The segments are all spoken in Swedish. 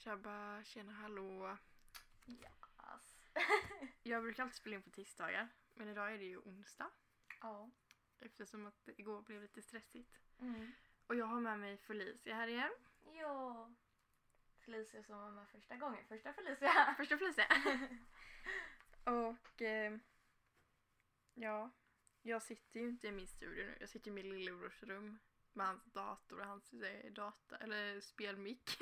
Tjabba, tjena hallå. Yes. Jag brukar alltid spela in på tisdagar. Men idag är det ju onsdag. Ja. Eftersom att det igår blev lite stressigt. Mm. Och jag har med mig Felicia här igen. Ja. Felicia som var med första gången. Första Felicia. Första Felicia. Och eh, ja, jag sitter ju inte i min studio nu. Jag sitter i min lillebrors rum. Med hans dator och hans eh, data, eller spelmick.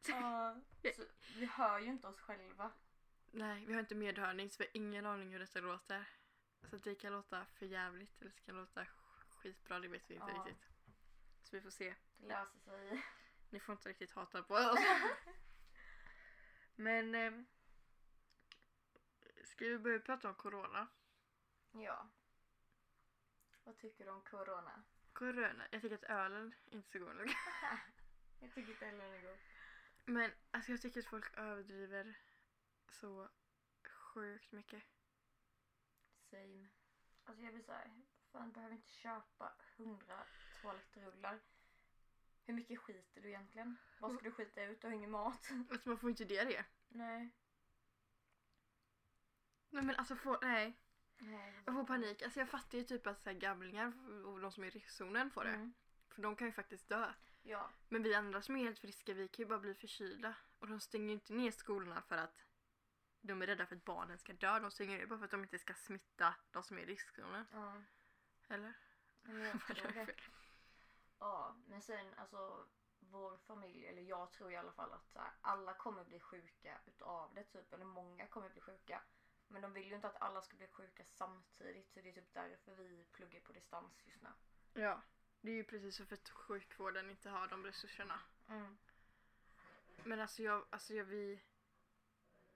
Så vi hör ju inte oss själva. Nej, vi har inte medhörning så vi har ingen aning hur detta låter. Så det kan låta för jävligt eller så kan det låta skitbra, det vet vi inte Ja. riktigt. Så vi får se. Det löser sig. Ni får inte riktigt hata på oss. Men... Eh, ska vi börja prata om corona? Ja. Vad tycker du om corona? Corona? Jag tycker att ölen inte är så god. Jag tycker inte den är god. Men alltså jag tycker att folk överdriver så sjukt mycket. Same. Alltså jag blir såhär, fan behöver inte köpa hundra toalettrullar. Hur mycket skiter du egentligen? Vad ska du skita ut? Du har ingen mat. Alltså man får inte diarré. Nej. Nej men alltså få, nej. Nej. Jag får panik. Alltså jag fattar ju typ att så här gamlingar och de som är i riskzonen får det. Mm. För de kan ju faktiskt dö. Ja. Men vi andra som är helt friska vi kan ju bara bli förkylda. Och de stänger ju inte ner skolorna för att de är rädda för att barnen ska dö. De stänger ner bara för att de inte ska smitta de som är i riskzonen. Ja. Eller? Men jag tror det Ja, men sen alltså vår familj, eller jag tror i alla fall att så här, alla kommer bli sjuka utav det typ, eller många kommer bli sjuka. Men de vill ju inte att alla ska bli sjuka samtidigt så det är typ därför vi pluggar på distans just nu. Ja. Det är ju precis så för att sjukvården inte har de resurserna. Mm. Men alltså jag, alltså jag vi...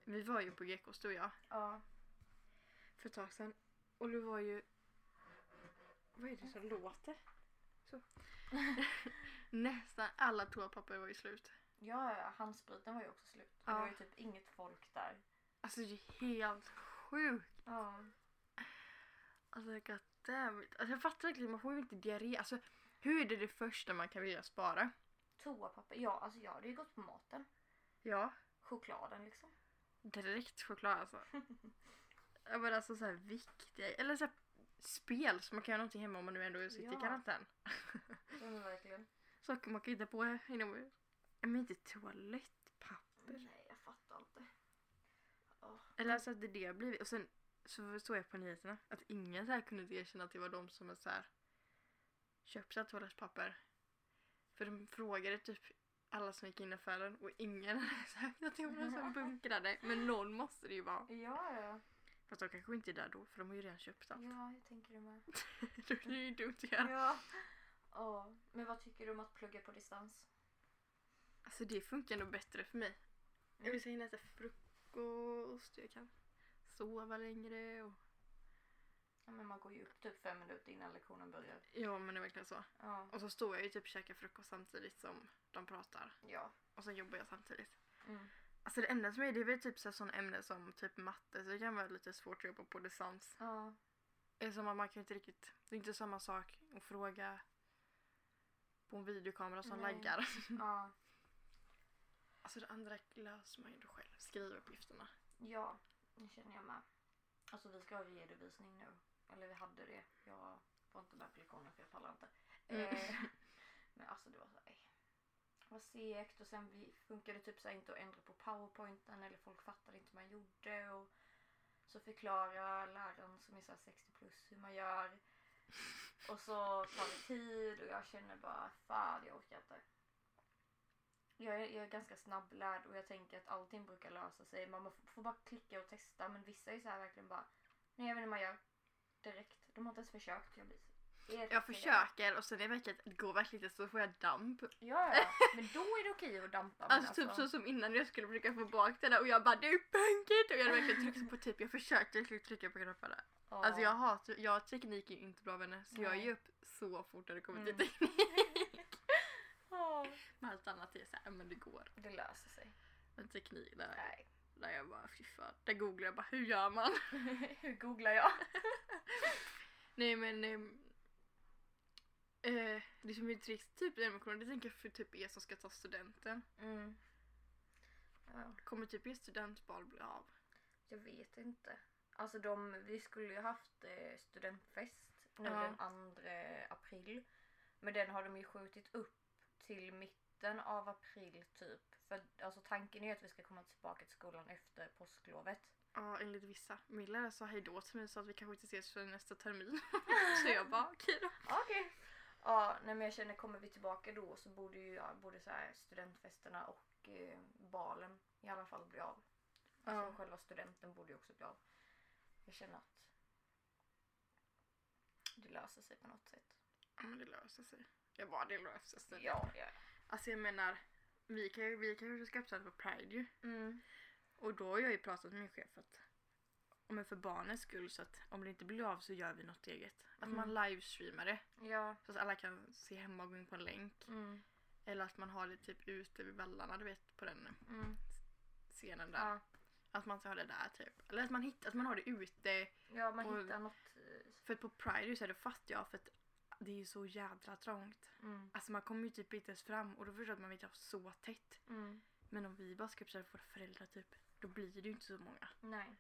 Vi var ju på Gekås du och jag Ja. för ett tag sedan. Och det var ju... Vad är det som låter? Så. Nästan alla toapapper var ju slut. Ja, handspriten var ju också slut. Ja. Det var ju typ inget folk där. Alltså det är helt sjukt. Ja. Alltså god damn it. Alltså jag fattar verkligen, man får ju inte diarré. Alltså hur är det det första man kan vilja spara? Toapapper, ja alltså jag hade ju gått på maten. Ja, Chokladen liksom. direkt choklad alltså. Ja men alltså såhär viktiga, eller såhär spel så man kan göra någonting hemma om man nu ändå sitter i Ja. karantän. Ja men verkligen. Saker man kan hitta på inomhus. Men inte toalettpapper. Nej jag fattar inte. Åh. Eller alltså att det är det har blivit. Och sen så såg jag på nyheterna att ingen så här kunde erkänna att det var de som har så här köpt så här toalettpapper. För de frågade typ alla som gick in i affären och ingen hade sagt att det var någon som bunkrade. Men någon måste det ju vara. Ja ja. Fast de kanske inte är där då för de har ju redan köpt allt. Ja jag tänker det med. det är ju dumt att göra. Ja. Ja. Men vad tycker du om att plugga på distans? Alltså det funkar nog bättre för mig. Jag vill hinna äta frukost, jag kan sova längre och... Ja, men man går ju upp typ fem minuter innan lektionen börjar. Ja men det är verkligen så. Ja. Och så står jag ju typ och käkar frukost samtidigt som de pratar. Ja. Och så jobbar jag samtidigt. Mm. Alltså det enda som är det är väl typ så sådana ämnen som typ matte så det kan vara lite svårt att jobba på distans. Ja. Det är som att man kan inte riktigt, det är inte samma sak att fråga på en videokamera som Nej. laggar. Ja. Alltså det andra löser man ju själv, skrivuppgifterna. Ja. Det känner jag med. Alltså vi ska ha redovisning nu. Eller vi hade det. Jag var inte med på lektionen för jag pallar inte. Mm. Eh, men alltså det var så. Det var segt och sen funkade typ så inte att ändra på powerpointen eller folk fattade inte vad man gjorde och så förklarar läraren som är så här 60 plus hur man gör. Och så tar det tid och jag känner bara fan jag orkar inte. Jag är, jag är ganska snabblärd och jag tänker att allting brukar lösa sig. Man får bara klicka och testa men vissa är så här verkligen bara nej jag vet inte man gör. Direkt. De har inte ens försökt. Jag blir Jag försöker och sen är det går verkligen inte så får jag damp. Ja, ja. Men då är det okej att dampa. men Alltså typ så som innan jag skulle försöka få bak där och jag bara det är punkigt och jag hade verkligen tryckt på typ, jag försökte trycka på knapparna. Ja. Alltså jag har, jag teknik är inte bra vänner så jag Nej. ger upp så fort när det kommer Mm. till teknik. Allt annat är såhär, men det går. Det löser sig. Men teknik, där, Nej. där jag bara fy fan. Där googlar jag bara hur gör man? Hur googlar jag? Nej men ehm, Eh, det som är trist typ emotionen, det tänker jag för typ er som ska ta studenten. Mm. Ja, Kommer typ er studentbal bli av? jag vet inte. Alltså de, vi skulle ju haft eh, studentfest nu Ja. den 2 april. Men den har de ju skjutit upp till mitten av april typ. För alltså tanken är ju att vi ska komma tillbaka till skolan efter påsklovet. Ja, enligt vissa. Lärare sa hej då till mig och sa att vi kanske inte ses för nästa termin. så jag bara okej då. Okej. Ja, nej men jag känner kommer vi tillbaka då så borde ju ja, både så här studentfesterna och eh, balen i alla fall bli av. Alltså Ja. själva studenten borde ju också bli av. Jag känner att det löser sig på något sätt. Ja men det löser sig. Jag bara det löser sig. Ja, ja. Alltså jag menar, vi kan ju vi kan ju ska uppsätta på Pride ju. Mm. Och då har jag ju pratat med min chef att om för barnens skull så att om det inte blir av så gör vi något eget. Att Mm. man livestreamar det Ja. så att alla kan se hemma och gå in på en länk. Mm. Eller att man har det typ ute vid vallarna du vet på den Mm. scenen där. Ja. Att man ska ha det där typ. Eller att man, hittar, att man har det ute. ja, man Och- hittar något. eh, För på Pride så är det fattar jag för att det är ju så jädra trångt. Mm. Alltså man kommer ju typ inte ens fram och då förstår jag att man vill ha så tätt. Mm. Men om vi bara ska uppsätta våra föräldrar typ, då blir det ju inte så många. Nej,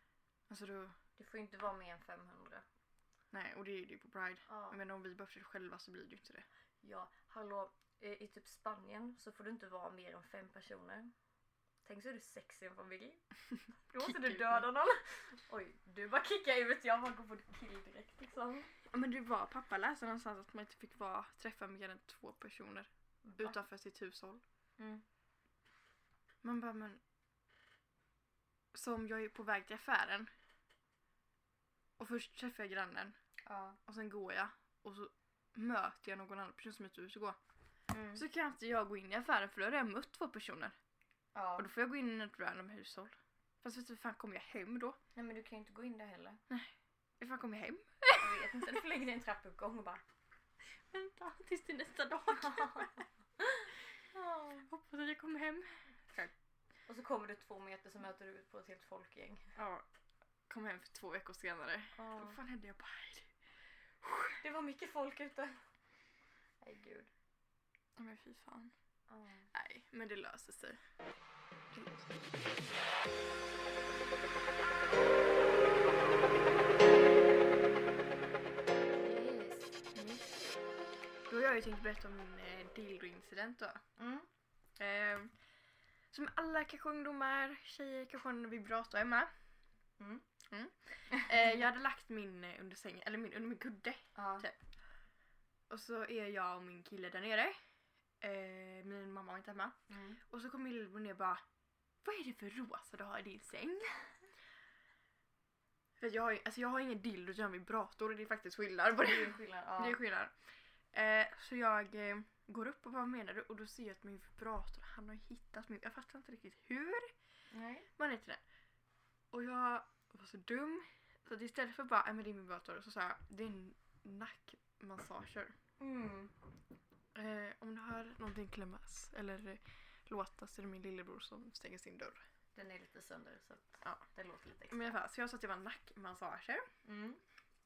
Alltså då, det får ju inte vara mer än 500. nej och det är det ju på Pride. Ja. Men om vi bara försöker själva så blir det ju inte det. Ja, hallå. eh, I typ Spanien så får du inte vara mer än fem personer. Tänk så är du sex i en familj. Då måste du döda någon. Oj, du bara kickar ut. Jag bara går på kill direkt liksom. Ja men det var pappa läste någonstans att man inte fick vara, träffa mer än två personer Va? utanför sitt hushåll. Mm. Man bara men... Som jag är på väg till affären. Och först träffar jag grannen Ja. och sen går jag och så möter jag någon annan person som är ute och går. Mm. Så kan inte jag gå in i affären för då har jag mött två personer. ja. Och då får jag gå in i ett random hushåll. Fast vet du, fan kommer jag hem då? Nej men du kan ju inte gå in där heller. Hur fan kommer jag hem? Jag vet inte, du får lägga dig i en trappuppgång och bara. Vänta tills till nästa dag. Hoppas att jag kommer hem. och så kommer du två meter så möter du ut på ett helt folkgäng. Ja. Kom hem för två veckor senare. Vad fan hände? Jag bara, "Hej, Det var mycket folk ute. Nej gud. Men fy fan. Ja. Nej, men det löser sig. Det löser sig. Jag ju tänkt berätta om min eh, dildo-incident då. Mm. Eh, som alla kanske ungdomar, tjejer kanske har en vibrator hemma. Mm. Eh, jag hade lagt min eh, under sängen, eller min, under min kudde. Ja. Typ. Och så är jag och min kille där nere. Eh, min mamma var inte hemma. Mm. Och så kom min lillebror ner och bara Vad är det för rosa du har i din säng? För jag har, ju- alltså jag har ingen dildo, jag har en vibrator och det är faktiskt skillnad på Det är det. ju skillnad. Ja. Det är skillnad. Eh, så jag eh, går upp och vad menar du? Och då ser jag att min vibrator, han har hittat min, jag fattar inte riktigt hur Nej. man heter det. Och jag var så dum. Så att istället för bara, "Nej, men det är min vibrator, så sa jag, det är nackmassager. Mm. Eh, om du hör någonting klämmas eller eh, låta så är det min lillebror som stänger sin dörr. Den är lite sönder så att Ja. det låter lite extra. Men i alla fall, så jag sa att det var nackmassager. Mm.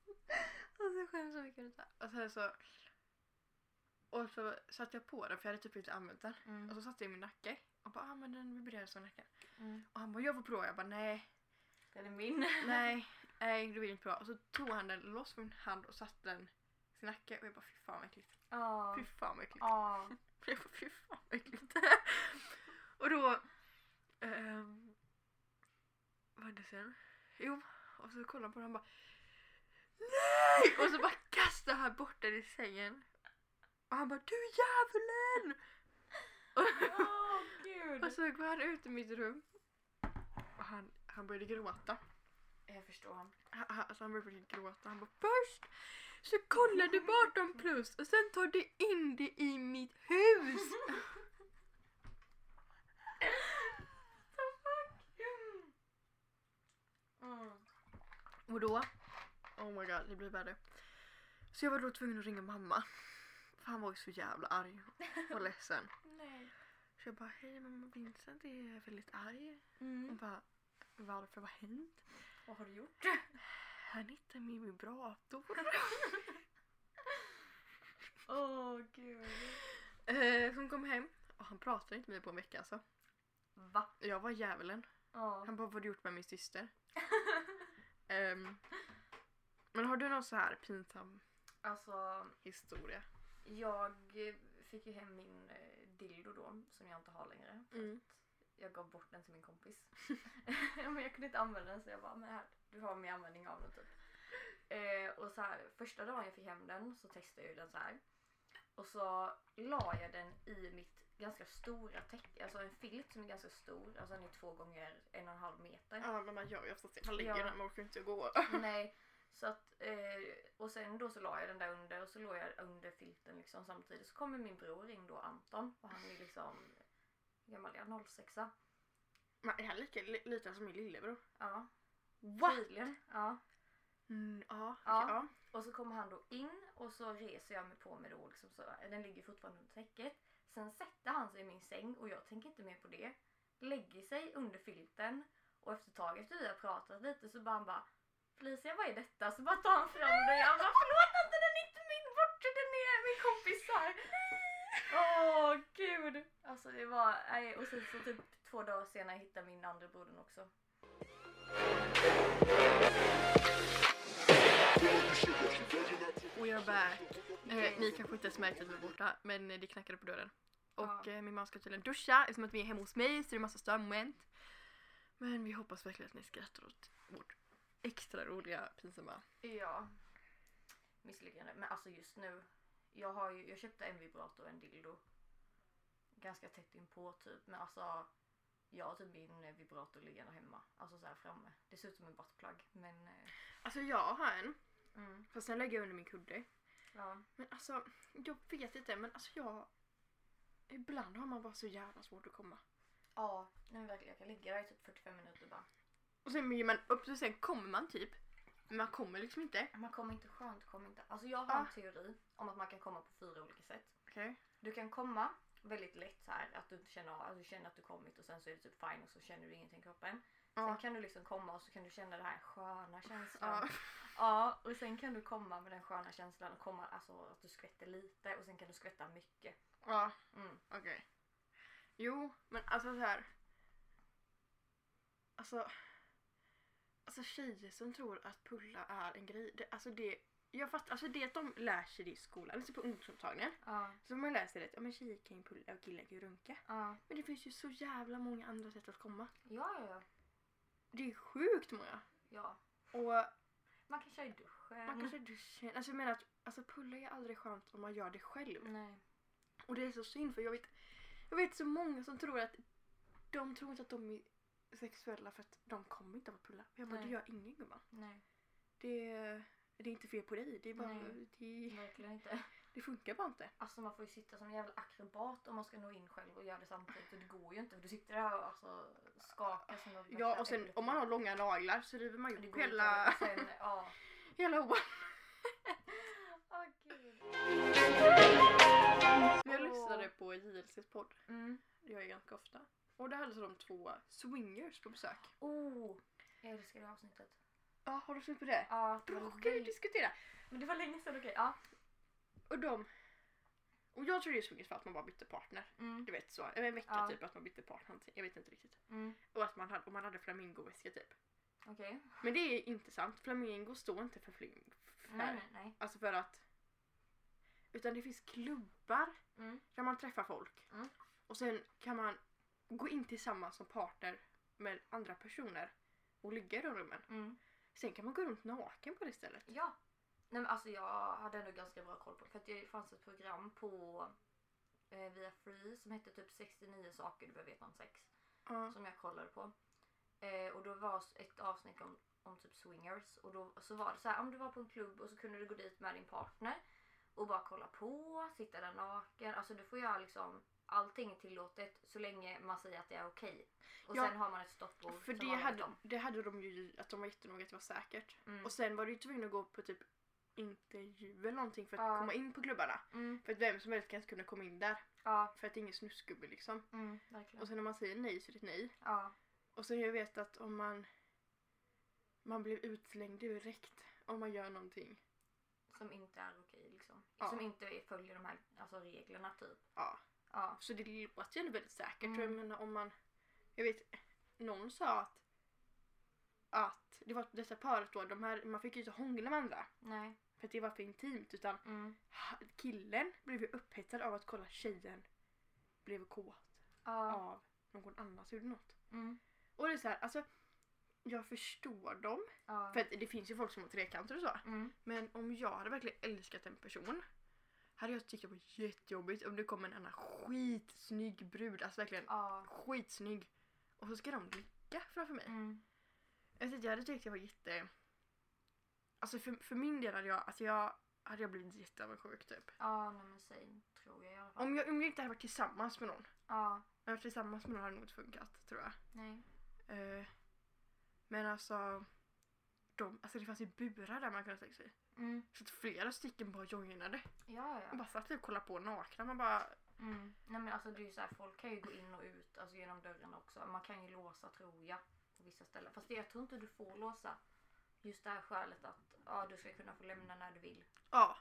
Och så skäms så mycket detta. Och sen så... Och så satte jag på den för jag hade typ inte använt den. Och Mm. så satte jag i min nacke. Och bara, ah, men den vibrerar så i nacken. Mm. Och han bara, jag får prova. Jag bara, nej, Den är min. nej, nej, du vill inte prova. Och så tog han den loss från min hand och satte den i sin nacke. Och jag bara, fy fan vad äckligt. Ja. Fy fan vad äckligt. Ja. Jag bara, fy fan vad äckligt. och då... ehm, vad hände sen? Jo, och så kollade han på den och bara NEJ! Och så bara kastade han bort den i sängen. Och han bara du djävulen! Åh gud. och så går han ut i mitt rum. Och han, han började gråta. Jag förstår. Han, han- alltså han började gråta. Han bara först så kollar du på 18 plus och sen tar du in det i mitt hus. Mm. Och då, oh my god, det blir värre. Så jag var då tvungen att ringa mamma. För han var ju så jävla arg och ledsen. Nej. Så jag bara, hej mamma Vincent är väldigt arg. Hon Mm. bara, varför, vad har hänt? Vad har du gjort? Åh gud. Eh, som kom hem och han pratade inte med mig på en vecka alltså. Va? Jag var djävulen. Ja. Han bara, vad har du gjort med min syster? Ehm, men har du någon så här pinsam Alltså, historia? Jag fick ju hem min eh, dildo då, som jag inte har längre. för Mm. att Jag gav bort den till min kompis. men jag kunde inte använda den så jag bara, men här, du har min användning av den typ. Eh, och så här, första dagen jag fick hem den så testade jag den så här. Och så la jag den i mitt ganska stora täcke, alltså en filt som är ganska stor, alltså den är två gånger en och en halv meter. Ja men man gör ju oftast det. Man ligger Ja. där, man orkar inte gå. Nej, så att, eh, och sen då så la jag den där under och så låg jag under filten liksom samtidigt. Så kommer min bror in då, Anton, och han är liksom, gammal han? 06 Men är han lika li- liten som min lillebror? Ja, What? tydligen. Ja. Mm, ja. Ja. ja. Och så kommer han då in och så reser jag mig på mig då liksom så, den ligger fortfarande under täcket. Sen sätter han sig i min säng och jag tänker inte mer på det. Lägger sig under filten och efter ett tag efter vi har pratat lite så bara han bara Felicia vad är detta? Så bara tar han fram den jag bara förlåt inte den är inte min bort den är min kompis här. Åh gud. Alltså det var, nej och sen så typ två dagar senare hittade min andra bror den också. Och jag back. Eh, ni kanske inte ens märkte att vi var borta men det knackade på dörren. Och Ja. eh, min mamma ska tydligen duscha eftersom att vi är hemma hos mig så det är massa störmoment. Men vi hoppas verkligen att ni skrattar åt vårt extra roliga pinsamma. Ja. Misslyckande. Men alltså just nu. Jag, har ju, jag köpte en vibrator och en dildo. Ganska tätt inpå typ. Men alltså. Jag har typ min vibrator liggande hemma. Alltså så här framme. Det ser ut som en buttplug. Men. eh, Alltså jag har en Mm, fast sen lägger jag under min kudde. ja. Men alltså jag vet inte men alltså jag Ibland har man bara så jävla svårt att komma. Ja. Nej, men verkligen. Jag kan ligga där i typ 45 minuter bara. Och sen ger man upp och sen kommer man typ. Men man kommer liksom inte. Man kommer inte skönt. Kommer inte. Alltså jag har Ah. en teori om att man kan komma på fyra olika sätt. Okej. Du kan komma väldigt lätt så här att du inte känner av, att du känner att du kommit och sen så är det typ fine och så känner du ingenting i kroppen. Sen Ja. kan du liksom komma och så kan du känna den här sköna känslan. Ja. Ja, och sen kan du komma med den sköna känslan och komma, alltså att du skvätter lite och sen kan du skvätta mycket. Ja. Mm. Okej. Jo, men alltså så här. Alltså. Alltså tjejer som tror att pulla är en grej. Det, alltså det. Jag fattar, alltså det att de lär sig det i skolan, alltså på ungdomsmottagningen. Ja, Så man läser det att ja, men tjejer kan ju pulla och killar kan ju runka. ja, Men det finns ju så jävla många andra sätt att komma. ja, ja. Det är sjukt många. ja. Och Man kan köra i duschen. man kanske duschen, alltså jag menar att alltså pulla är aldrig skönt om man gör det själv. Nej. Och det är så synd för jag vet, jag vet så många som tror att de tror inte att de är sexuella för att de kommer inte av att pulla. Jag bara, Nej. det gör ingen gumman. Nej, Det, det är inte fel på dig. Det är bara, Nej. det, verkligen inte. det funkar bara inte. Alltså man får ju sitta som en jävla akrobat om man ska nå in själv och göra det samtidigt och det går ju inte för du sitter där och alltså skakar som något Ja och sen om man har långa naglar så river man ju upp hela, Sen, ja. hela gud. Men jag lyssnade på JLCs podd. Mm. Det gör jag ganska ofta. Och där hade de två swingers på besök. Oh, jag älskar det avsnittet. Ja, har du sett på det? Ja, Då var kan vi diskutera. Men det var länge sedan, okej. Ja. Och de... Och jag tror det är swingers för att man bara bytte partner. Mm. Du vet så, en vecka Ja. typ att man bytte partner. någonting. Jag vet inte riktigt. Mm. Och att man hade, och man hade flamingoväska typ. Okej. Men det är inte sant. Flamingo står inte för fling... För, Nej, nej, nej. Alltså för att... Utan det finns klubbar Mm. där man träffar folk. Mm. Och sen kan man gå in tillsammans som partner med andra personer och ligga i de rummen. Mm. Sen kan man gå runt naken på det stället. Ja. Nej men alltså jag hade ändå ganska bra koll på det. För att det fanns ett program på eh, via Free som hette typ 69 saker du behöver veta om sex. Ja. Som jag kollade på. Eh, och då var ett avsnitt om, om typ swingers. Och då så var det så här, om du var på en klubb och så kunde du gå dit med din partner. Och bara kolla på, sitta där naken. Alltså du får göra liksom allting är tillåtet så länge man säger att det är okej. Och Ja, sen har man ett stoppord För det hade, om. det hade de ju, att de var jättenoga att det var säkert. Mm. Och sen var du ju tvungen att gå på typ intervju eller någonting för att Ja. komma in på klubbarna. Mm. För att vem som helst kan kunna komma in där. Ja, För att det är ingen snusgubbe liksom. mm. Och sen när man säger nej så är det ett nej. ja. Och sen jag vet att om man man blev utslängd direkt om man gör någonting som inte är okej liksom. Ja. Som inte följer de här alltså, reglerna typ. Ja. Ja. Så det låter ju ändå väldigt säkert. Mm. Jag menar om man... Jag vet, någon sa att att det var detta paret då, de här, man fick ju inte hångla med andra Nej. för att det var för intimt utan Mm. killen blev ju upphetsad av att kolla tjejen blev kåt Ja. av någon annan som gjorde något. Mm. Och det är så här, alltså jag förstår dem Ja. för att det finns ju folk som har trekanter och så. Mm. Men om jag hade verkligen älskat en person hade jag tyckt det var jättejobbigt om det kom en annan skitsnygg brud, alltså verkligen Ja. skitsnygg och så ska de ligga framför mig. Mm. Jag, hade tyckt det var jätte... Alltså för, för min del hade jag, alltså jag hade jag blivit jätteavundsjuk typ. Ja, men säg tror jag i alla fall. Om jag, om jag inte hade varit tillsammans med någon. Ja. Om jag varit tillsammans med någon hade det nog inte funkat tror jag. Nej. Eh, men alltså, de, alltså det fanns ju burar där man kunde sätta sig. Mm. Så att flera stycken bara joinade. Ja, Man ja. bara satt och kollade på nakna. Man bara, Mm. Nej men alltså det är ju så här, folk kan ju gå in och ut alltså, genom dörren också. Man kan ju låsa tror jag på vissa ställen. Fast det, jag tror inte du får låsa. Just det här skälet att ja, du ska kunna få lämna när du vill. ja.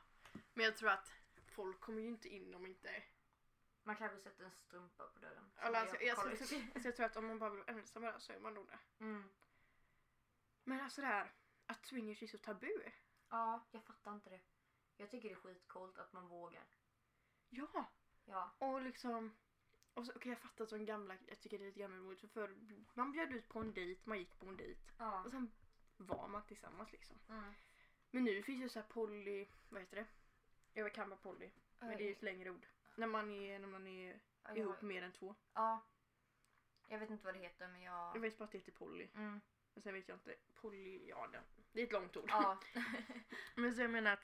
Men jag tror att folk kommer ju inte in om inte... Man kanske sätter en strumpa på dörren. Alltså, jag jag, alltså, jag tror att om man bara vill vara ensam det så är man nog det. mm. Men alltså det här att swingers är så tabu. Ja, jag fattar inte det. Jag tycker det är skitcoolt att man vågar. Ja, Ja. och liksom... Och så, okej jag fattar att de gamla, jag tycker det är lite gammalmodigt för förr, man bjöd ut på en dejt, man gick på en dejt Ja. och sen var man tillsammans liksom. Mm. Men nu finns ju så här poly, vad heter det? Jag kan bara poly, men det är ju ett längre ord. När man är, när man är ihop mer än två. Ja. Jag vet inte vad det heter men jag... Jag vet bara att det heter poly. Mm. Men sen vet jag inte, poly, ja det, det är ett långt ord. Ja. Men så jag menar att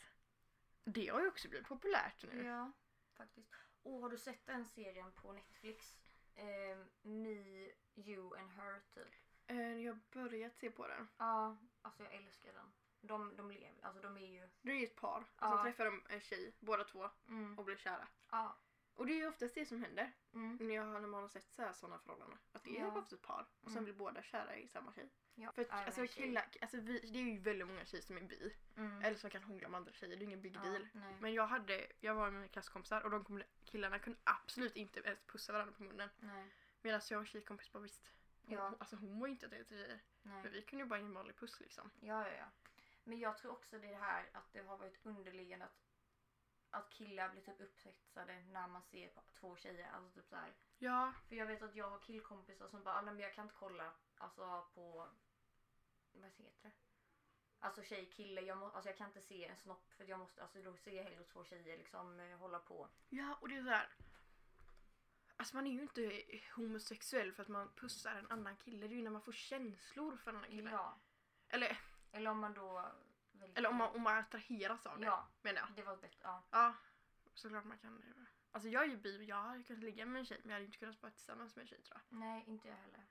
det har ju också blivit populärt nu. ja, faktiskt. Och har du sett den serien på Netflix? Eh, Me, You and Her typ. Eh, Jag har börjat se på den. Ja, alltså jag älskar den. De, de lever, alltså de är ju... Det är ju ett par. Och Ja. så träffar de en tjej, båda två, Mm. och blir kära. Ja. Och det är ju oftast det som händer Mm. när, jag, när man har sett sådana förhållanden. Att det är Ja. ofta ett par och sen Mm. blir båda kära i samma tjej. Ja. För att, alltså, killar, alltså vi, det är ju väldigt många tjejer som är bi. Mm. Eller som kan hångla med andra tjejer, det är ingen big Ja, deal. nej. Men jag hade, jag var med mina klasskompisar och de kom, killarna kunde absolut inte ens pussa varandra på munnen. nej. Medan jag och en tjejkompis bara visst. Hon, Ja. Alltså hon var inte att det till tjejer. Men nej. vi kunde ju bara ge en vanlig puss liksom. Ja, ja, ja. Men jag tror också det är det här att det har varit underliggande att, att killar blir typ upphetsade när man ser två tjejer. Alltså typ så här. Ja, För jag vet att jag har killkompisar som bara, "Ah, men jag kan inte kolla alltså på, vad heter det? Alltså tjej, kille, jag, må, alltså, jag kan inte se en snopp för jag måste, alltså då ser jag hellre två tjejer liksom eh, hålla på. ja och det är så här. Alltså man är ju inte homosexuell för att man pussar en annan kille. Det är ju när man får känslor för en annan kille. Ja. Eller, Eller om man då väljer- eller om, man, om man attraheras av det. Ja, Menar jag. det var bättre. Ja. Ja, såklart man kan. Alltså jag är ju bi och jag hade kunnat ligga med en tjej men jag hade inte kunnat vara tillsammans med en tjej tror jag. Nej, inte jag heller.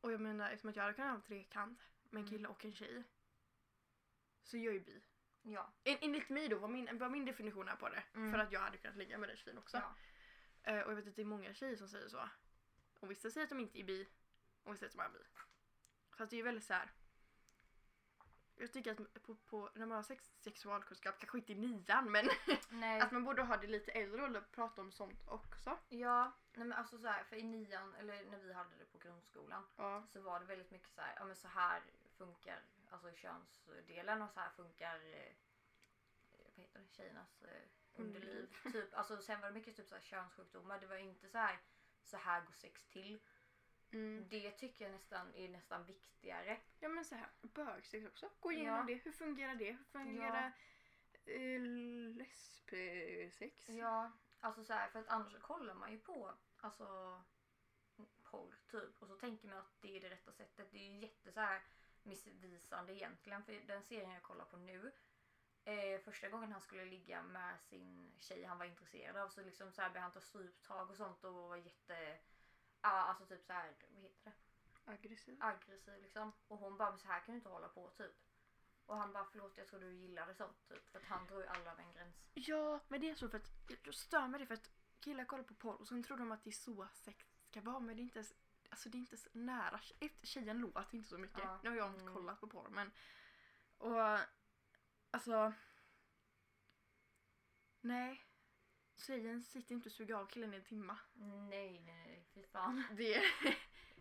Och jag menar eftersom att jag hade kunnat ha en trekant med en Mm. kille och en tjej. Så jag är ju bi. Ja. En, enligt mig då, vad min, vad min definition är på det. Mm. För att jag hade kunnat ligga med den tjejen också. ja. Eh, och jag vet att det är många tjejer som säger så. Och vissa säger att de inte är bi. Och vissa säger att de är bi. Så att det är väldigt så här. Jag tycker att på, på, när man har sex, sexualkunskap, kanske inte i nian men att man borde ha det lite äldre och prata om sånt också. Ja, nej men alltså så här, för i nian, eller när vi hade det på grundskolan, Ja. så var det väldigt mycket så här, ja men så här funkar alltså könsdelen och så här funkar eh, vad heter det, tjejernas eh, underliv. typ, alltså sen var det mycket typ så här könssjukdomar, det var inte så här så här går sex till. Mm. Det tycker jag nästan är nästan viktigare. Ja men så här, bögsex också. Gå igenom Ja. det. Hur fungerar det? Hur fungerar eh, lesbsex? Ja, alltså så här, för att annars kollar man ju på alltså porr typ och så tänker man att det är det rätta sättet. Det är ju jätte så här missvisande egentligen för den serien jag kollar på nu eh, första gången han skulle ligga med sin tjej han var intresserad av så liksom så här började han ta stryptag och sånt och var jätte Ja, alltså typ så här, vad heter det? Aggressiv. Aggressiv liksom. Och hon bara, men så här kan du inte hålla på typ. Och han bara, förlåt jag tror du gillade sånt typ. För att han drog ju alla över en gräns. Ja, men det är så för att jag stör mig det för att killar kollar på porr och sen tror de att det är så sex ska vara men det är inte ens, alltså det är inte så nära. Ett- Tjejen låter inte så mycket. Ja, Nu har jag inte mm. kollat på porr men och alltså Nej. Tjejen sitter inte och suger av killen i en timma. Nej, nej, nej. Fy fan. Det,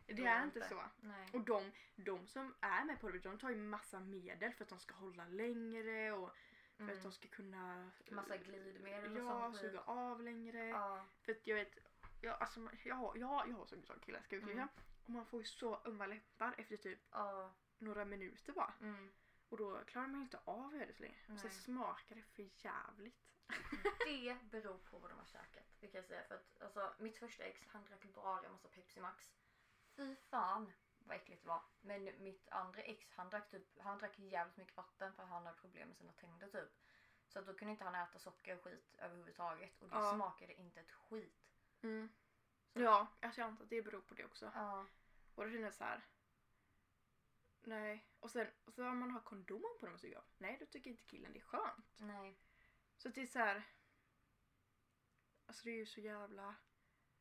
det är inte så. Nej. Och de, de som är med på det, de tar ju massa medel för att de ska hålla längre och för att Mm. de ska kunna Massa glidmedel och ja, sånt skit. suga av längre. Ja. För att jag vet, jag, alltså, jag, har, jag, har- jag har killar, ska vi Mm. Och man får ju så ömma läppar efter typ Ja. några minuter bara. Mm. Och då klarar man inte av länge. Och sen smakar det för jävligt. Det beror på vad de har käkat. Det kan jag säga. För att alltså, mitt första ex han drack bara en massa Pepsi Max. Fy fan vad äckligt det var. Men mitt andra ex han drack, typ, han drack jävligt mycket vatten för han hade problem med sina tänder typ. Så då kunde inte han äta socker och skit överhuvudtaget. Och det Ja. smakade inte ett skit. Ja, alltså jag antar att det beror på det också. Ja. Och då känner jag så här. Nej. Och sen och så om man har kondom på när man suger av. Nej, då tycker inte killen det är skönt. Nej. Så det är så här. Alltså det är ju så jävla...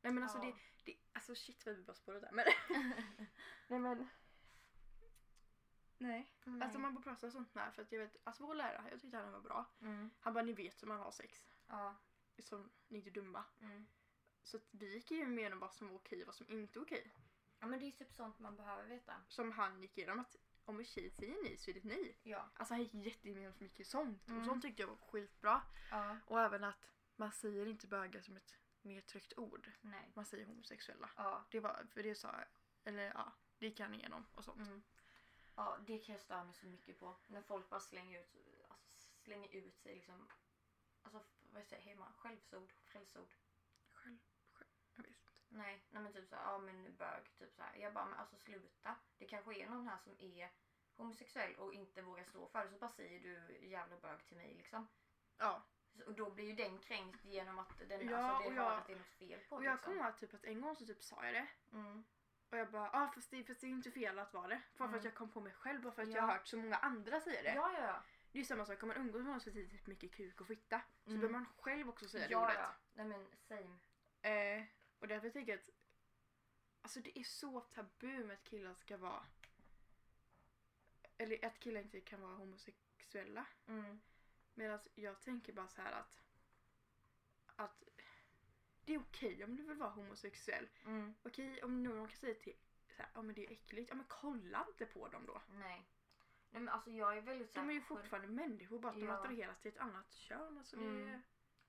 Nej men alltså Ja. det, det... Alltså shit vad vi bara spårar där. Men... Nej men... Nej. Nej. Alltså man bara pratar sånt här för att jag vet, alltså vår lärare, jag tyckte han var bra. Mm. Han bara ni vet hur man har sex. Ja. Som ni är inte dumma. Mm. Så att vi gick ju igenom vad som var okej och vad som inte var okej. ja men det är typ sånt man behöver veta. Som han gick igenom att om en tjej säger nej så är det nej. Ja. Alltså han gick jätteigenom så mycket sånt. Mm. Och sånt tyckte jag var skitbra. Ja. Och även att man säger inte bögar som ett nedtryckt ord. Nej. Man säger homosexuella. Ja. Det var, för det sa eller ja, det gick han igenom och sånt. Mm. Ja, det kan jag störa mig så mycket på. När folk bara slänger ut, alltså, slänger ut sig liksom. Alltså vad säger hemma? Skällsord? Skällsord? Själv, själv, jag vet inte. Nej, nej men typ såhär, ja men bög, typ såhär. Jag bara, men alltså sluta. Det kanske är någon här som är homosexuell och inte vågar stå för det så bara säger du jävla bög till mig liksom. Ja, Så, och då blir ju den kränkt genom att den, Ja, alltså, det har jag- att det är något fel på och det, jag liksom. kommer ihåg typ att en gång så typ sa jag det. Mm. Och jag bara, ah, fast, det, fast det är inte fel att vara det. Bara för Mm. att jag kom på mig själv och för att Ja. jag har hört så många andra säga det. Ja, ja, ja. Det är ju samma sak om man umgås med någon som säger typ mycket kuk och fitta. Så Mm. behöver man själv också säga det ja, ordet. ja. Nej men same. Eh, därför tänker jag att alltså det är så tabu med att killar ska vara eller att killar inte kan vara homosexuella. Mm. Medan jag tänker bara så här att att det är okej om du vill vara homosexuell. Mm. Okej om någon kan säga till så ja men det är äckligt. Ja men kolla inte på dem då. Nej. Nej men alltså jag är väldigt De är ju fortfarande människor bara att de Ja. attraheras till ett annat kön. Alltså det Mm. är...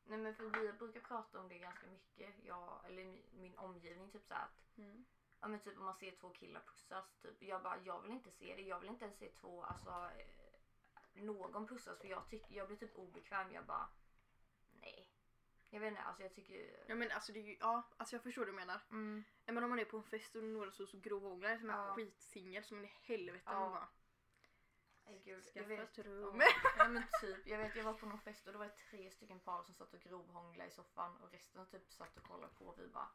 Nej men för vi brukar prata om det ganska mycket. Jag, eller min, min omgivning typ såhär att Mm. Ja men typ om man ser två killar pussas. Typ, jag bara, jag vill inte se det. Jag vill inte ens se två, alltså eh, någon pussas för jag tycker, jag blir typ obekväm. Jag bara, nej. Jag vet inte, alltså jag tycker... Ja men alltså det är ju, ja alltså jag förstår vad du menar. Mm, men om man är på en fest och några så, så grovhånglar som är Ja. skitsingel som en i helvete. Ja. Man bara, nej, gud, jag skaffa vet. ett rum. Ja, men typ, jag vet jag var på någon fest och då var det tre stycken par som satt och grovhånglade i soffan och resten typ satt och kollade på och vi bara,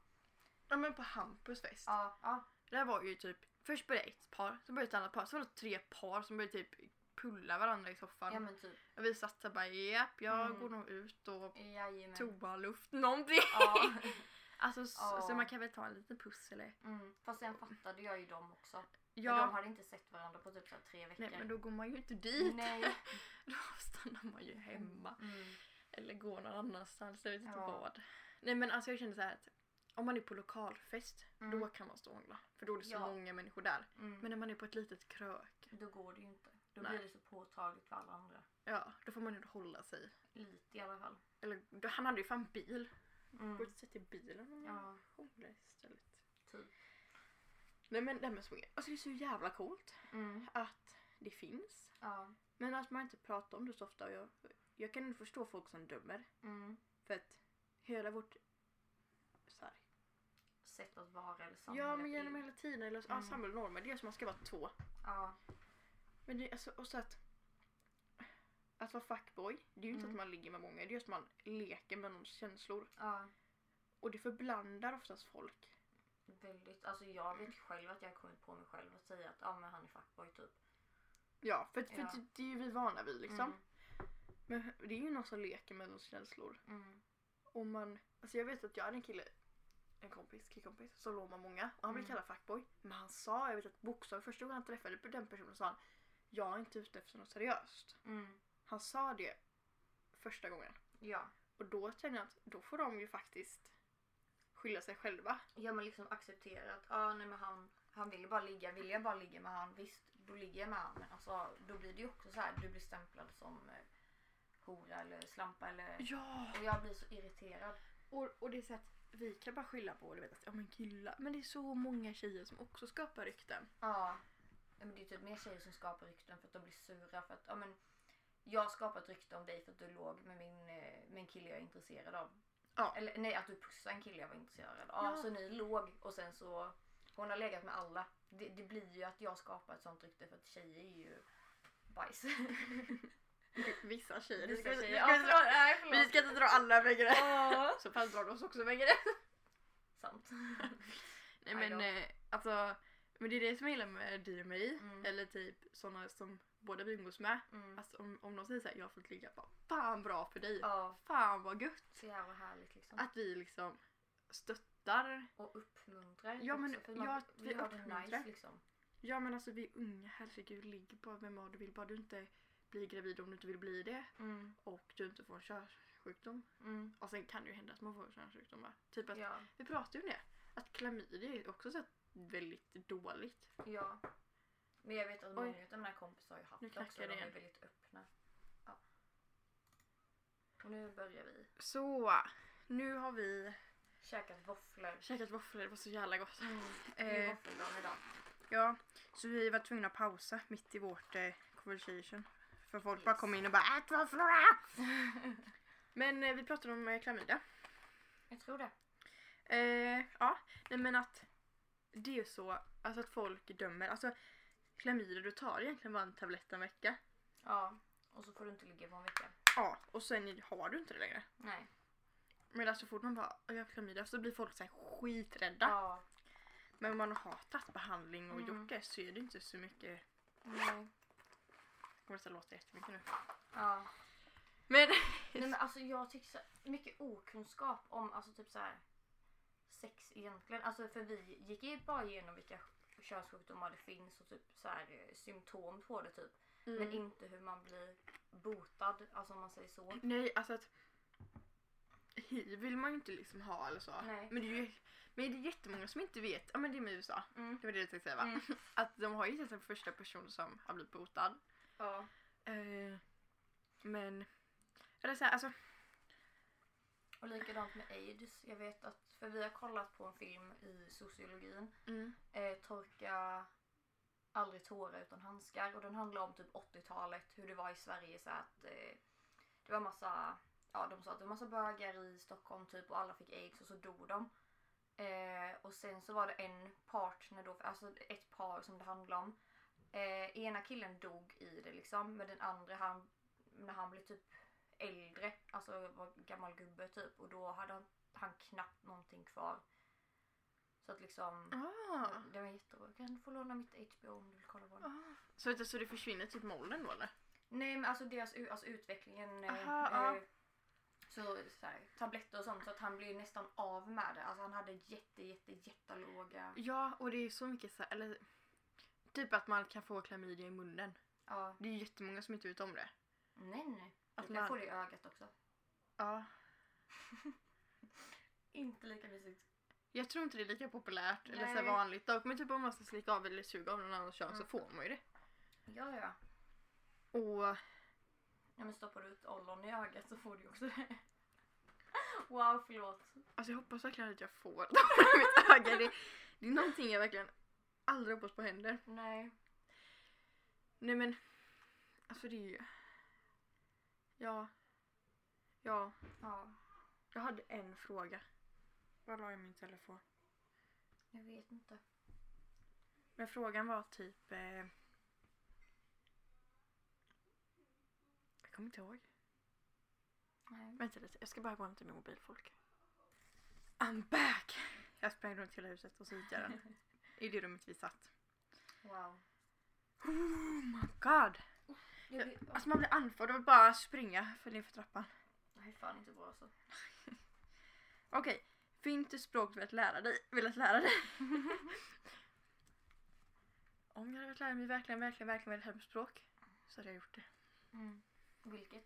Ja men på Hampus fest. ja, ja, Där var ju typ, först började ett par, så började ett annat par, så var det tre par som började typ pulla varandra i soffan. ja men typ, Och vi satt där bara japp, jag Mm. går nog ut och jajamän. toaluft, någonting. Ja. Alltså så, Ja. så man kan väl ta en liten puss eller? Mm. Fast sen fattade jag ju dem också. För de Ja, hade inte sett varandra på typ så tre veckor. nej men då går man ju inte dit. Nej. Då stannar man ju hemma. Mm. Eller går någon annanstans, jag vet inte Ja. vad. Nej men alltså jag känner så här att om man är på lokalfest, Mm. då kan man stå och hångla. För då är det så Ja. många människor där. Mm. Men när man är på ett litet krök, Då går det ju inte. Då Nej. blir det så påtagligt för alla andra. ja då får man ju hålla sig. Lite i alla fall. Eller då, han hade ju fan bil. Mm. Och sätta i bilen och Ja, hångla istället. typ. Nej men det här med swinger, alltså det är så jävla coolt Mm. att det finns. Ja. Men att man inte pratar om det så ofta. Jag, jag kan inte förstå folk som dömer. Mm. För att hela vårt så här, Sätt att vara eller samhället. Ja men genom hela tiden, eller Mm. ja, samhällsnormer, det är som att man ska vara två. Ja. Men det alltså, och så att att vara fuckboy, det är ju inte Mm. att man ligger med många, det är just att man leker med någons känslor. Ja. Och det förblandar oftast folk. Väldigt. Alltså jag vet själv att jag har kommit på mig själv att säga att ja men han är fuckboy typ. Ja, för, för Ja. det- det är ju vi vana vid liksom. Mm. Men det är ju någon som leker med någons känslor. Mm. Och man, alltså jag vet att jag hade en kille, en kompis, killkompis, som låg med många. Och han blev Mm. kallad fuckboy. Men han sa, jag vet att bokstavligt första gången han träffade den personen sa han jag är inte ute efter något seriöst. Mm. Han sa det första gången. Ja. Och då känner jag att då får de ju faktiskt skylla sig själva. Ja men liksom acceptera att ah, nej, men han, han vill bara ligga. Vill jag bara ligga med han, visst då ligger jag med han. Men alltså, då blir det ju också så här, du blir stämplad som eh, hora eller slampa eller... Ja! Och jag blir så irriterad. Och, och det är så att vi kan bara skylla på du vet, att ja, men killar. Men det är så många tjejer som också skapar rykten. Ja. Ja, men det är typ mer tjejer som skapar rykten för att de blir sura för att ja, men, jag har skapat rykte om dig för att du låg med min, eh, med en kille jag är intresserad av. Ja. Eller nej, att du pussade en kille jag var intresserad av. Ja. Ja. Så ni låg och sen så hon har legat med alla. Det, det blir ju att jag skapar ett sånt rykte för att tjejer är ju bajs. Vissa tjejer. Vissa vi, ska, tjejer. vi, Ja, ska, dra, Nej, vi ska inte dra alla över gränsen. Ja. Så fast drar du oss också över gränsen. Sant. Nej men eh, alltså. Men det är det som jag gillar med dig och mig. Mm. Eller typ sådana som båda vi umgås med. Mm. Alltså om, om någon säger såhär, jag har fått ligga. Bara, Fan bra för dig. Ja, Fan vad gött. så jävla härligt liksom. Att vi liksom stöttar. Och uppmuntrar Ja, men- också, man ja, vi det uppmuntrar. nice liksom. Ja men alltså vi är unga, herregud ligg bara med vad du vill. Bara du inte blir gravid om du inte vill bli det. Mm. Och du inte får en körsjukdom. Mm. Och sen kan det ju hända att man får könssjukdomar. Typ att, Ja, vi pratade ju om det. Att klamydia är också så väldigt dåligt. ja. Men jag vet att Oj. många av mina kompisar har ju haft Nu det också. knackar De det är igen. väldigt öppna. Ja. Och nu börjar vi. Så, nu har vi Käkat våfflor. käkat våfflor, det var så jävla gott. Mm. Det är Eh, våffeldagen idag. ja, så vi var tvungna att pausa mitt i vårt eh, conversation. För folk bara Yes. kom in och bara ät våfflorna! Men eh, vi pratade om eh, klamydia. Jag tror det. Eh, ja, nej men att det är ju så alltså att folk dömer. Alltså klamydia, du tar egentligen bara en tablett en vecka. Ja. Och så får du inte ligga på en vecka. Ja, och sen har du inte det längre. Nej. Men alltså så fort man bara "Åh, jag har klamydia så blir folk så här skiträdda. Ja. Men om man har tagit behandling och Mm. gjort det så är det inte så mycket. Nej. kommer det låta jättemycket nu. Ja. Men Nej men alltså jag tycker så mycket okunskap om alltså typ så här sex egentligen. Alltså för vi gick ju bara igenom vilka könssjukdomar det finns och typ så här eh, symptom på det typ. Men mm. inte hur man blir botad, alltså om man säger så. nej alltså att hiv vill man ju inte liksom ha eller så. Nej. Men det är ju men det är jättemånga som inte vet. Ja men det är med USA. Mm. Det var det jag tänkte säga va? Mm. Att de har ju den första person som har blivit botad. Ja. Eh, men, eller så här, alltså, Och likadant med aids. Jag vet att, för vi har kollat på en film i sociologin. mm, Eh, torka aldrig tårar utan handskar. Och den handlar om typ 80-talet. Hur det var i Sverige så att eh, det var massa, ja de sa att det var massa bögar i Stockholm typ och alla fick aids och så dog de. Eh, och sen så var det en partner då, alltså ett par som det handlade om. Eh, ena killen dog i det liksom men den andra han, när han blev typ äldre, alltså var gammal gubbe typ och då hade han, han knappt någonting kvar. Så att liksom ah, det var jättebra. Kan du få låna mitt HBO om du vill kolla på det? ah. Så, du, så det försvinner typ med åldern då eller? Nej men alltså deras alltså utvecklingen. eh, Aha, eh, Så, så här, tabletter och sånt så att han blev nästan av med det. Alltså han hade jätte jätte jättelåga. Ja, och det är så mycket så här, eller typ att man kan få klamydia i munnen. Ja. Det är ju jättemånga som inte vet om det. Nej nej. Du Att kan man- få det i ögat också. Ja. Inte lika mysigt. Jag tror inte det är lika populärt eller så Nej. vanligt dock. Men typ om man ska slicka av eller suga av någon annans kön så Mm. får man ju det. Ja ja. Och Ja men stoppar du ut ollon i ögat så får du också det. Wow förlåt. alltså jag hoppas verkligen att jag får mitt öga. Det, det är någonting jag verkligen aldrig hoppas på händer. Nej. Nej men, alltså det är ju... Ja. Ja. Ja. Jag hade en fråga. Var la jag min telefon? Jag vet inte. Men frågan var typ... Eh... Jag kommer inte ihåg. Nej. Vänta lite, jag ska bara gå och hämta min mobilfolk. I'm back! Jag sprang runt hela huset och så hittade jag den. I det rummet vi satt. Wow. Oh my god! Jag blir, Alltså man blir andfådd och vill bara springa för ner för trappan. är fan inte bra alltså. Okej, finns språk du velat lära dig? Velat lära dig? Om jag hade velat lära mig verkligen, verkligen, verkligen velat lära mig språk så hade jag gjort det. Mm. Vilket?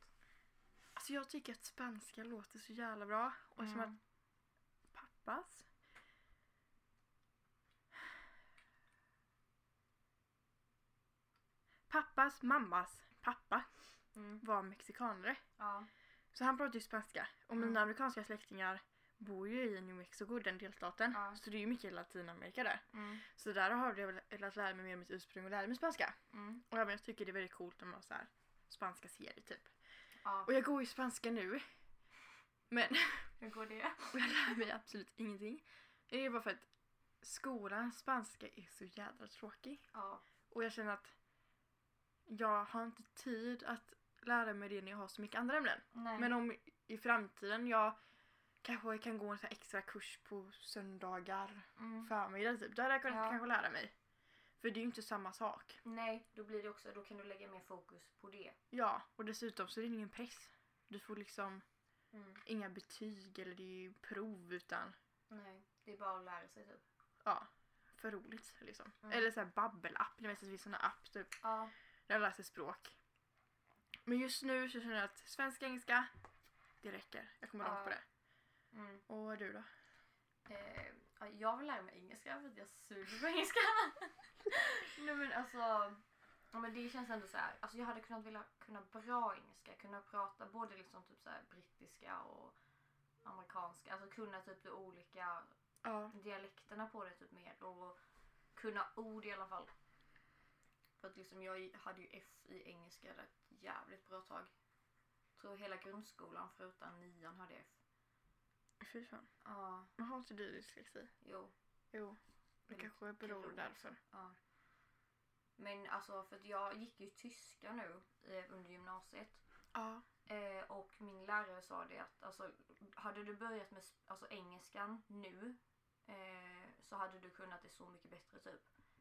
Alltså jag tycker att spanska låter så jävla bra. Och som att Mm. pappas Pappas mammas pappa Mm. var mexikanare. Ja. Så han pratade ju spanska. Och mina Mm. amerikanska släktingar bor ju i New Mexico, den delstaten. Ja. Så det är ju mycket Latinamerika där. Mm. Så där har jag velat lära mig mer om mitt ursprung och lära mig spanska. Mm. Och även jag tycker det är väldigt coolt när man så här spanska serier typ. Ja. Och jag går ju spanska nu. Men Hur går det? och jag lär mig absolut ingenting. Det är bara för att skolans spanska är så jädra tråkig. Ja. Och jag känner att jag har inte tid att lära mig det när jag har så mycket andra ämnen. Nej. Men om i framtiden jag kanske kan gå en här extra kurs på söndagar, Mm. förmiddag typ. Då hade jag kunnat Ja. kanske lära mig. För det är ju inte samma sak. Nej, då blir det också, då kan du lägga mer fokus på det. Ja, och dessutom så är det ingen press. Du får liksom Mm. inga betyg eller det är ju prov utan Nej, det är bara att lära sig typ. ja, för roligt liksom. Mm. Eller såhär babbelapp, det finns en sån här app typ. Ja. Där jag läser språk. Men just nu så känner jag att svenska, engelska, det räcker. Jag kommer långt Ja. på det. Mm. Och du då? Eh, ja, jag vill lära mig engelska för att jag suger på engelska. Nej men alltså, ja, men det känns ändå så här. Alltså jag hade kunnat vilja kunna bra engelska, kunna prata både liksom typ så här brittiska och amerikanska. Alltså kunna typ de olika Ja. dialekterna på det typ mer och kunna ord i alla fall. För att liksom jag hade ju F i engelska ett jävligt bra tag. tror hela grundskolan förutom nian hade F. Fy fan. Ja, Men har inte du dyslexi? jo. Jo. Det kanske beror därför. Ja. Men alltså för att jag gick ju tyska nu eh, under gymnasiet. Ja. Eh, och min lärare sa det att alltså, hade du börjat med alltså, engelskan nu eh, så hade du kunnat det så mycket bättre typ.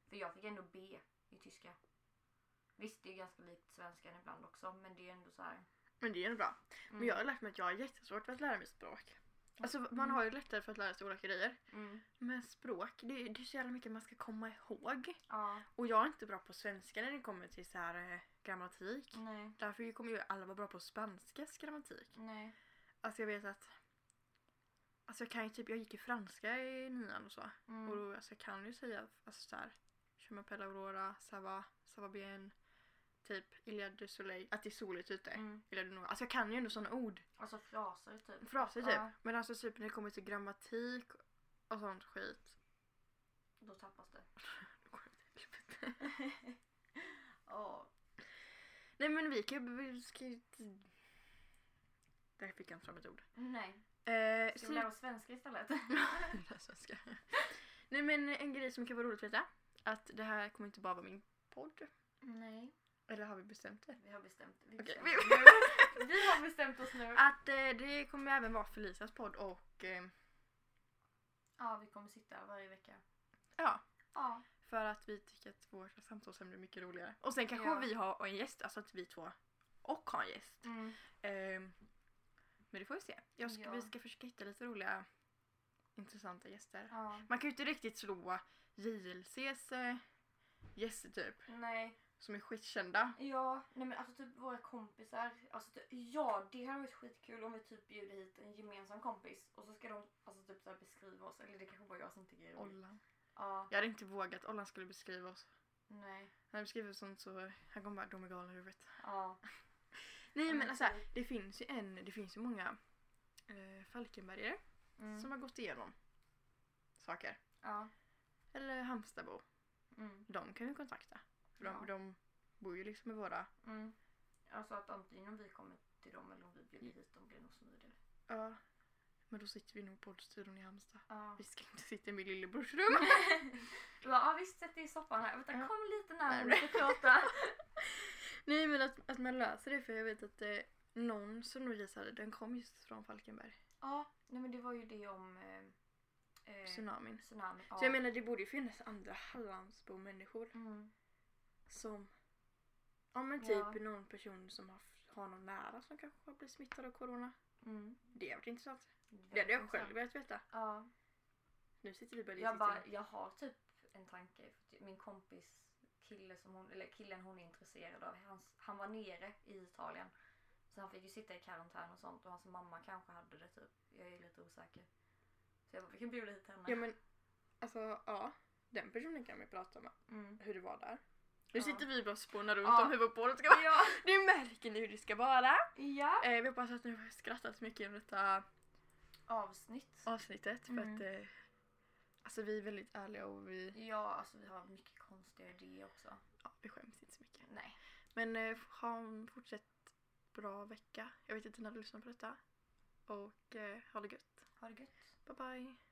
För jag fick ändå B i tyska. Visst det är ganska likt svenskan ibland också men det är ändå så här. Men det är ändå bra. Mm. Men jag har lärt mig att jag har jättesvårt för att lära mig språk. Alltså man Mm. har ju lättare för att lära sig olika grejer. Mm. Men språk, det, det är så jävla mycket man ska komma ihåg. Ja, Och jag är inte bra på svenska när det kommer till så här eh, grammatik. nej, Därför kommer ju alla vara bra på spanskas grammatik. nej. Alltså jag vet att Alltså jag kan ju typ, jag gick i franska i nian och så. Mm. Och då, alltså jag kan ju säga alltså såhär Je m'appelle Aurora, ça va, ça va bien. Typ Il y du soleil, att det är soligt ute. Mm. Il y a du noir. Alltså jag kan ju ändå sådana ord. Alltså fraser typ. Fraser typ. Ja, Men alltså typ när det kommer till grammatik och sånt skit. då tappas det. Då går det till helvete. Ja. Nej men vi kan ju... Där fick jag inte fram ett ord. Nej. Eh, Ska vi lära oss svenska istället? Svenska. Nej men en grej som kan vara roligt att veta. Att det här kommer inte bara vara min podd. Nej. Eller har vi bestämt det? Vi har bestämt vi, bestämmer vi- oss nu. vi har bestämt oss nu. Att eh, det kommer även vara Felicias podd och eh, Ja, vi kommer sitta varje vecka. ja. Ja. För att vi tycker att vårt samtalsämne är mycket roligare. Och sen kanske Ja. vi har en gäst, alltså att vi två och har en gäst. Mm. Eh, men det får vi se. Ska, Ja. Vi ska försöka hitta lite roliga intressanta gäster. ja. Man kan ju inte riktigt slå JLCs eh, gäster typ. Nej. Som är skitkända. Ja, nej men alltså typ våra kompisar. Alltså typ, ja, det hade varit skitkul om vi typ bjuder hit en gemensam kompis och så ska de alltså typ så här beskriva oss. Eller det kanske bara jag som tycker det är roligt. Ollan. Ja, Jag hade inte vågat Ollan skulle beskriva oss. nej. Han hade beskrivit sånt så han kommer bara de är galna i huvudet. Ja. Nej men men alltså typ. det finns ju en, det finns ju många eh, Falkenbergare Mm. som har gått igenom saker. Ja. Eller Halmstadbo. Mm. De kan vi kontakta. För de, Ja. de bor ju liksom i våra... Mm. Alltså att antingen om vi kommer till dem eller om vi bjuder hit dem blir nog smidigare. Ja. Men då sitter vi nog i poddstudion i Halmstad. Ja. Vi ska inte sitta i min lillebrors rum. Du bara, ja visst sätt dig i soffan här. Vänta, Ja. kom lite närmare vi ska prata. Nej men att, att man löser det för jag vet att eh, någon som Louise hade den kom just från Falkenberg. ja, nej men det var ju det om eh, eh, Tsunamin. tsunami. Ja. Så jag menar det borde ju finnas andra Hallandsbo-människor mm. som Ja men typ Ja. någon person som har, har någon nära som kanske har blivit smittad av corona. Mm. Det har varit intressant. Det hade jag själv velat veta. Ja. Nu sitter vi bara Jag, bara, jag har typ en tanke. För min kompis kille som hon, eller killen hon är intresserad av. Han, han var nere i Italien Så han fick ju sitta i karantän och sånt och hans mamma kanske hade det typ. Jag är lite osäker. Så jag bara, vi kan bjuda hit henne. Ja men alltså ja, den personen kan vi prata med. Mm. Hur det var där. Nu Ja. sitter vi bara och spånar runt Ja. om hur vårt bål ska vara. Ja! Nu märker ni hur det ska vara. ja. Eh, vi hoppas att ni har skrattat mycket under detta Avsnitt. avsnittet. För Mm. att eh, alltså vi är väldigt ärliga och vi, Ja, alltså vi har mycket konstiga idéer också. ja, vi skäms inte så mycket. Nej. Men eh, ha en fortsatt bra vecka. Jag vet inte när du lyssnar på detta. Och eh, ha det gött. Ha det gött. Bye bye.